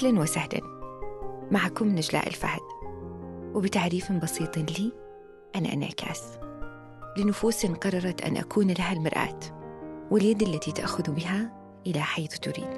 أهلا وسهلا. معكم نجلاء الفهد وبتعريف بسيط لي أنا أنعكاس. لنفوس قررت أن أكون لها المرآة واليد التي تأخذ بها إلى حيث تريد.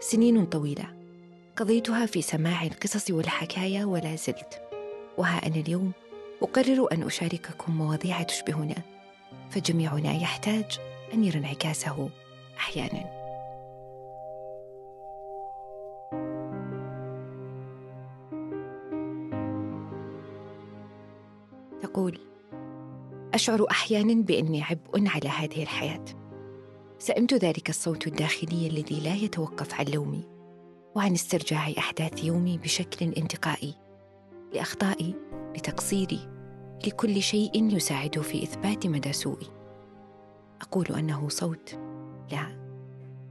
سنين طويلة قضيتها في سماع القصص والحكايا ولا زلت وها أنا اليوم أقرر أن أشارككم مواضيع تشبهنا فجميعنا يحتاج أن يرى انعكاسه أحياناً. أشعر أحيانا بأني عبء على هذه الحياة. سئمت ذلك الصوت الداخلي الذي لا يتوقف عن لومي وعن استرجاع أحداث يومي بشكل انتقائي لأخطائي لتقصيري لكل شيء يساعد في إثبات مدى سوءي. أقول أنه صوت لا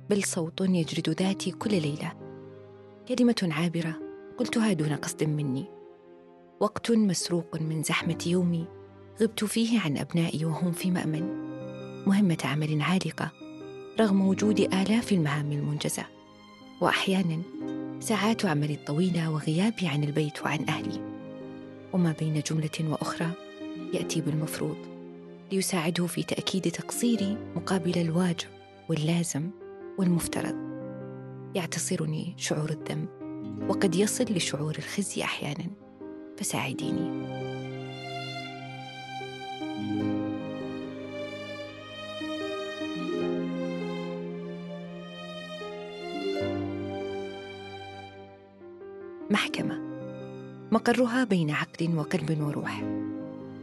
بل صوت يجرد ذاتي كل ليلة. كلمة عابرة قلتها دون قصد مني. وقت مسروق من زحمة يومي غبت فيه عن أبنائي وهم في مأمن. مهمة عمل عالقة رغم وجود آلاف المهام المنجزة. واحيانا ساعات عملي الطويله وغيابي عن البيت وعن أهلي. وما بين جملة وأخرى يأتي بالمفروض ليساعده في تأكيد تقصيري مقابل الواجب واللازم والمفترض. يعتصرني شعور الذنب وقد يصل لشعور الخزي أحيانا فساعديني. مقرها بين عقل وقلب وروح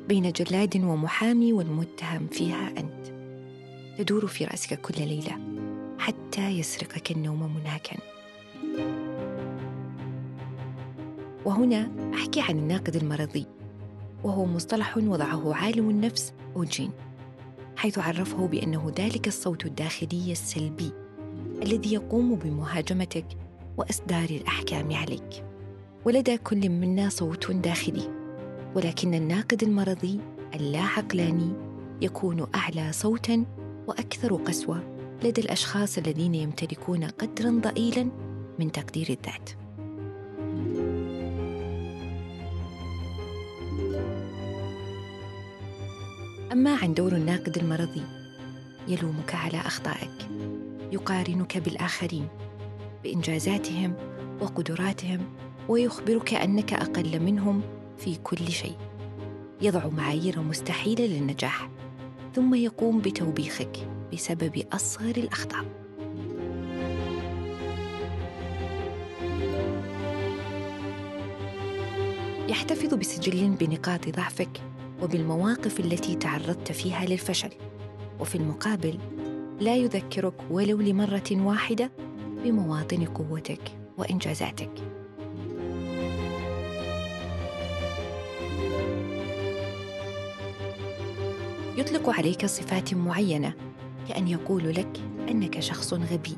بين جلاد ومحامي والمتهم فيها أنت. تدور في رأسك كل ليلة حتى يسرقك النوم منهكا. وهنا أحكي عن الناقد المرضي وهو مصطلح وضعه عالم النفس أوجين حيث عرفه بأنه ذلك الصوت الداخلي السلبي الذي يقوم بمهاجمتك وإصدار الأحكام عليك. ولدى كل منا صوت داخلي ولكن الناقد المرضي اللا عقلاني يكون أعلى صوتا وأكثر قسوة لدى الأشخاص الذين يمتلكون قدرا ضئيلا من تقدير الذات. أما عن دور الناقد المرضي يلومك على أخطائك يقارنك بالآخرين بإنجازاتهم وقدراتهم ويخبرك أنك أقل منهم في كل شيء. يضع معايير مستحيلة للنجاح ثم يقوم بتوبيخك بسبب أصغر الأخطاء. يحتفظ بسجل بنقاط ضعفك وبالمواقف التي تعرضت فيها للفشل. وفي المقابل لا يذكرك ولو لمرة واحدة بمواطن قوتك وإنجازاتك. يطلق عليك صفات معينة كأن يقول لك أنك شخص غبي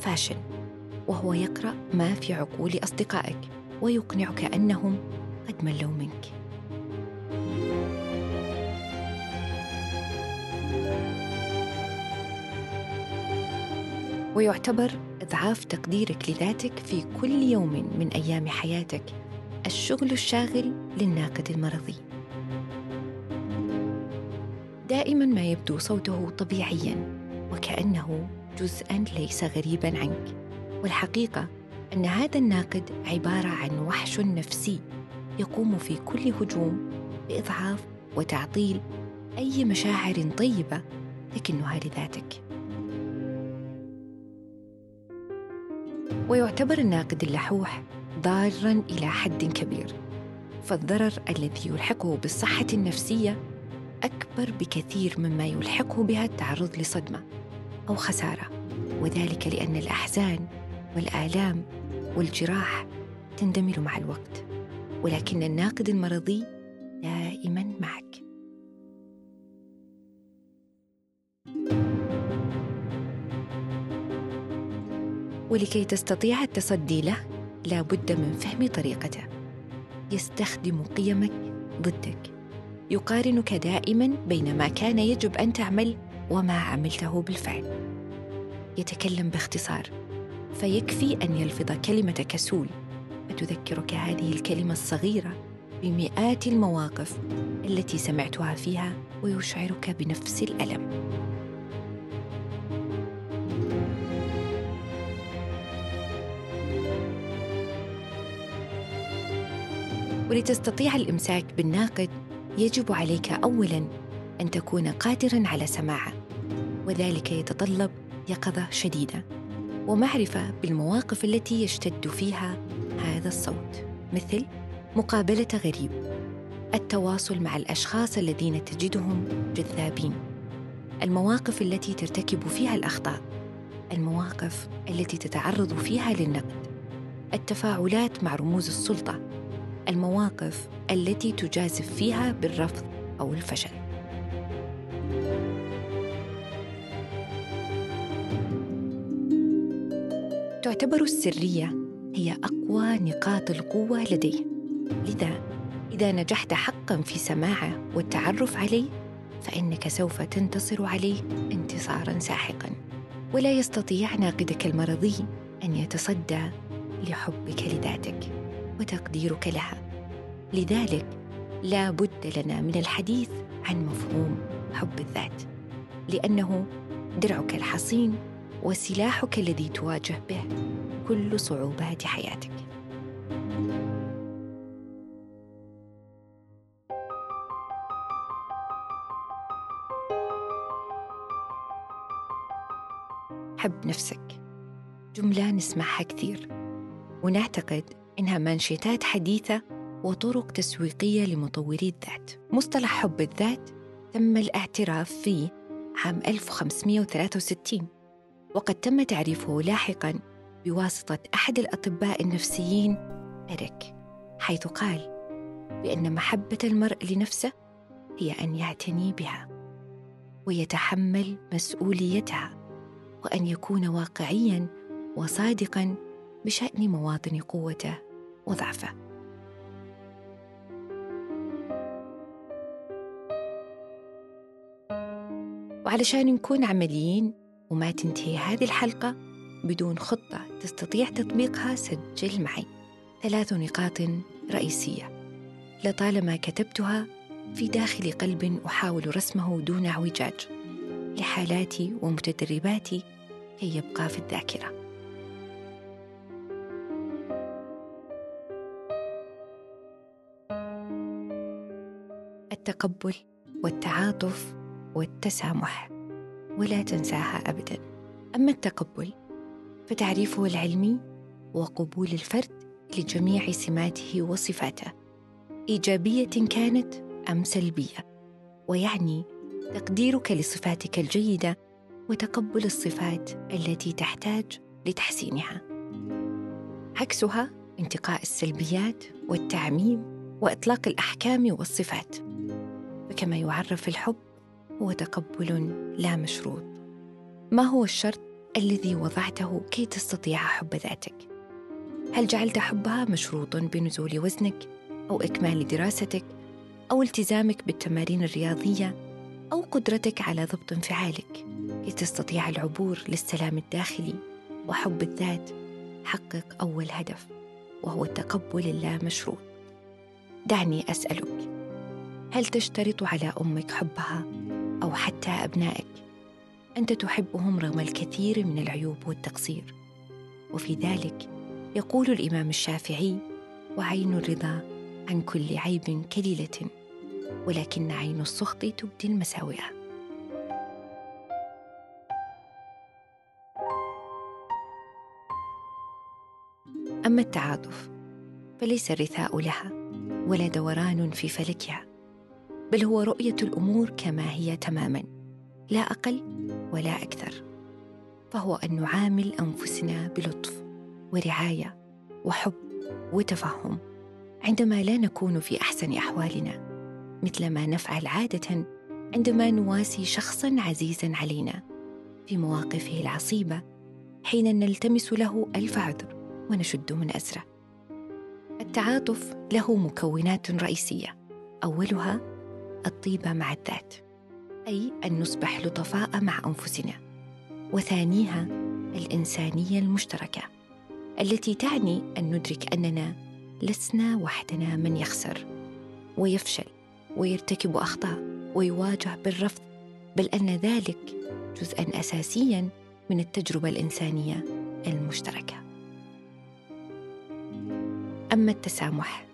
فاشل وهو يقرأ ما في عقول أصدقائك ويقنعك أنهم قد ملوا منك. ويعتبر إضعاف تقديرك لذاتك في كل يوم من أيام حياتك الشغل الشاغل للناقد المرضي. دائما ما يبدو صوته طبيعيا وكأنه جزءا ليس غريبا عنك. والحقيقة أن هذا الناقد عبارة عن وحش نفسي يقوم في كل هجوم بإضعاف وتعطيل أي مشاعر طيبة تكنها لذاتك. ويعتبر الناقد اللحوح ضارا إلى حد كبير فالضرر الذي يلحقه بالصحة النفسية أكبر بكثير مما يلحقه بها التعرض لصدمة أو خسارة وذلك لأن الأحزان والآلام والجراح تندمر مع الوقت ولكن الناقد المرضي دائما معك. ولكي تستطيع التصدي له لا بد من فهم طريقته. يستخدم قيمك ضدك. يقارنك دائما بين ما كان يجب أن تعمل وما عملته بالفعل. يتكلم باختصار. فيكفي أن يلفظ كلمة كسول فتذكرك هذه الكلمة الصغيرة بمئات المواقف التي سمعتها فيها ويشعرك بنفس الألم. ولتستطيع الإمساك بالناقد يجب عليك اولا أن تكون قادرا على سماعه وذلك يتطلب يقظة شديدة ومعرفة بالمواقف التي يشتد فيها هذا الصوت مثل مقابلة غريب التواصل مع الأشخاص الذين تجدهم جذابين المواقف التي ترتكب فيها الأخطاء المواقف التي تتعرض فيها للنقد التفاعلات مع رموز السلطة. المواقف التي تجازف فيها بالرفض أو الفشل. تعتبر السرية هي أقوى نقاط القوة لديه. لذا إذا نجحت حقا في سماعه والتعرف عليه فإنك سوف تنتصر عليه انتصارا ساحقا. ولا يستطيع ناقدك المرضي أن يتصدى لحبك لذاتك. وتقديرك لها. لذلك لا بد لنا من الحديث عن مفهوم حب الذات لأنه درعك الحصين وسلاحك الذي تواجه به كل صعوبات حياتك. حب نفسك. جملة نسمعها كثير. ونعتقد إنها منشطات حديثة وطرق تسويقية لمطوري الذات. مصطلح حب الذات تم الاعتراف فيه عام 1563 وقد تم تعريفه لاحقا بواسطة أحد الأطباء النفسيين إريك حيث قال بأن محبة المرء لنفسه هي أن يعتني بها ويتحمل مسؤوليتها وأن يكون واقعيا وصادقا بشأن مواطن قوته. وضعفه وعلشان نكون عمليين وما تنتهي هذه الحلقة بدون خطة تستطيع تطبيقها سجل معي. ثلاث نقاط رئيسية. لطالما كتبتها في داخل قلب أحاول رسمه دون اعوجاج. لحالاتي ومتدرباتي كي يبقى في الذاكرة. التقبل والتعاطف والتسامح. ولا تنساها ابدا. أما التقبل فتعريفه العلمي وقبول الفرد لجميع سماته وصفاته. إيجابية كانت أم سلبية؟ ويعني تقديرك لصفاتك الجيدة وتقبل الصفات التي تحتاج لتحسينها. عكسها انتقاء السلبيات والتعميم وإطلاق الأحكام والصفات. فكما يعرف الحب هو تقبل لا مشروط. ما هو الشرط الذي وضعته كي تستطيع حب ذاتك؟ هل جعلت حبها مشروطا بنزول وزنك أو إكمال دراستك أو التزامك بالتمارين الرياضية أو قدرتك على ضبط انفعالك؟ كي تستطيع العبور للسلام الداخلي وحب الذات حقق أول هدف وهو التقبل اللامشروط دعني أسألك هل تشترط على أمك حبها أو حتى أبنائك؟ أنت تحبهم رغم الكثير من العيوب والتقصير. وفي ذلك يقول الإمام الشافعي وعين الرضا عن كل عيب كليلة ولكن عين السخط تبدي المساوئ. أما التعاطف فليس الرثاء لها ولا دوران في فلكها. بل هو رؤية الأمور كما هي تماما لا أقل ولا أكثر. فهو أن نعامل أنفسنا بلطف ورعاية وحب وتفهم عندما لا نكون في أحسن أحوالنا مثل ما نفعل عادة عندما نواسي شخصا عزيزا علينا في مواقفه العصيبة حين نلتمس له ألف عذر ونشد من ازره التعاطف له مكونات رئيسية أولها الطيبة مع الذات أي أن نصبح لطفاء مع أنفسنا. وثانيها الإنسانية المشتركة التي تعني أن ندرك أننا لسنا وحدنا من يخسر ويفشل ويرتكب أخطاء ويواجه بالرفض بل أن ذلك جزءا أساسيا من التجربة الإنسانية المشتركة. أما التسامح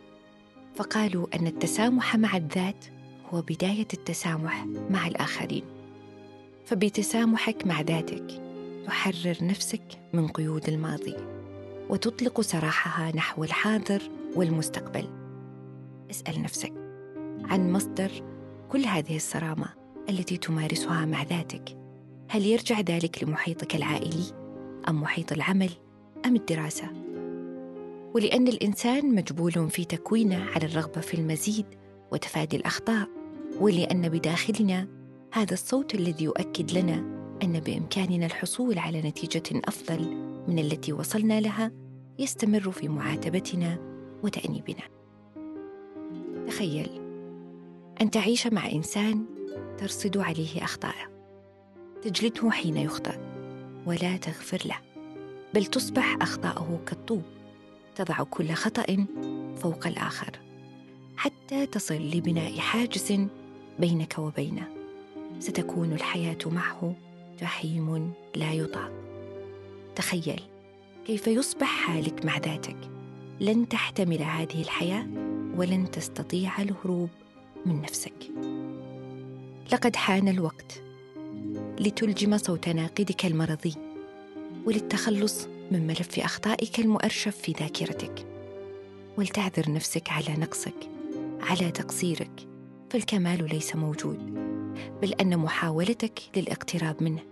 فقالوا أن التسامح مع الذات هو بداية التسامح مع الآخرين. فبتسامحك مع ذاتك تحرر نفسك من قيود الماضي وتطلق سراحها نحو الحاضر والمستقبل. اسأل نفسك عن مصدر كل هذه الصرامة التي تمارسها مع ذاتك. هل يرجع ذلك لمحيطك العائلي أم محيط العمل أم الدراسة؟ ولأن الإنسان مجبول في تكوينه على الرغبة في المزيد وتفادي الأخطاء ولأن بداخلنا هذا الصوت الذي يؤكد لنا أن بإمكاننا الحصول على نتيجة أفضل من التي وصلنا لها يستمر في معاتبتنا وتأنيبنا. تخيل أن تعيش مع إنسان ترصد عليه اخطاءه تجلده حين يخطئ ولا تغفر له بل تصبح اخطاءه كالطوب تضع كل خطأ فوق الآخر حتى تصل لبناء حاجز بينك وبينه. ستكون الحياة معه جحيم لا يطاق. تخيل كيف يصبح حالك مع ذاتك. لن تحتمل هذه الحياة ولن تستطيع الهروب من نفسك. لقد حان الوقت لتلجم صوت ناقدك المرضي وللتخلص من ملف أخطائك المؤرشف في ذاكرتك. ولتعذر نفسك على نقصك على تقصيرك. فالكمال ليس موجود بل أن محاولتك للاقتراب منه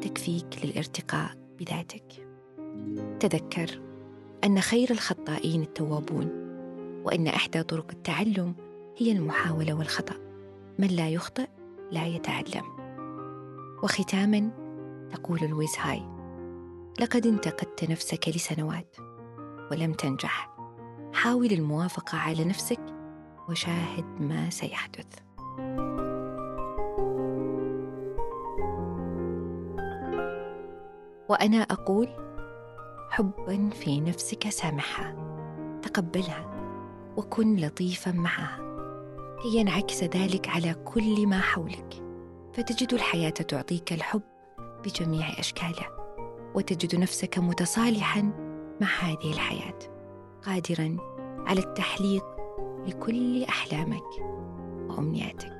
تكفيك للارتقاء بذاتك. تذكر أن خير الخطائين التوابون وأن إحدى طرق التعلم هي المحاولة والخطأ. من لا يخطئ لا يتعلم. وختاما تقول لويس هاي لقد انتقدت نفسك لسنوات ولم تنجح. حاول الموافقة على نفسك وشاهد ما سيحدث. وأنا أقول حبا في نفسك سامحها تقبلها وكن لطيفا معها. كي ينعكس ذلك على كل ما حولك. فتجد الحياة تعطيك الحب بجميع أشكاله. وتجد نفسك متصالحا مع هذه الحياة. قادرا على التحليق لكل أحلامك وأمنياتك.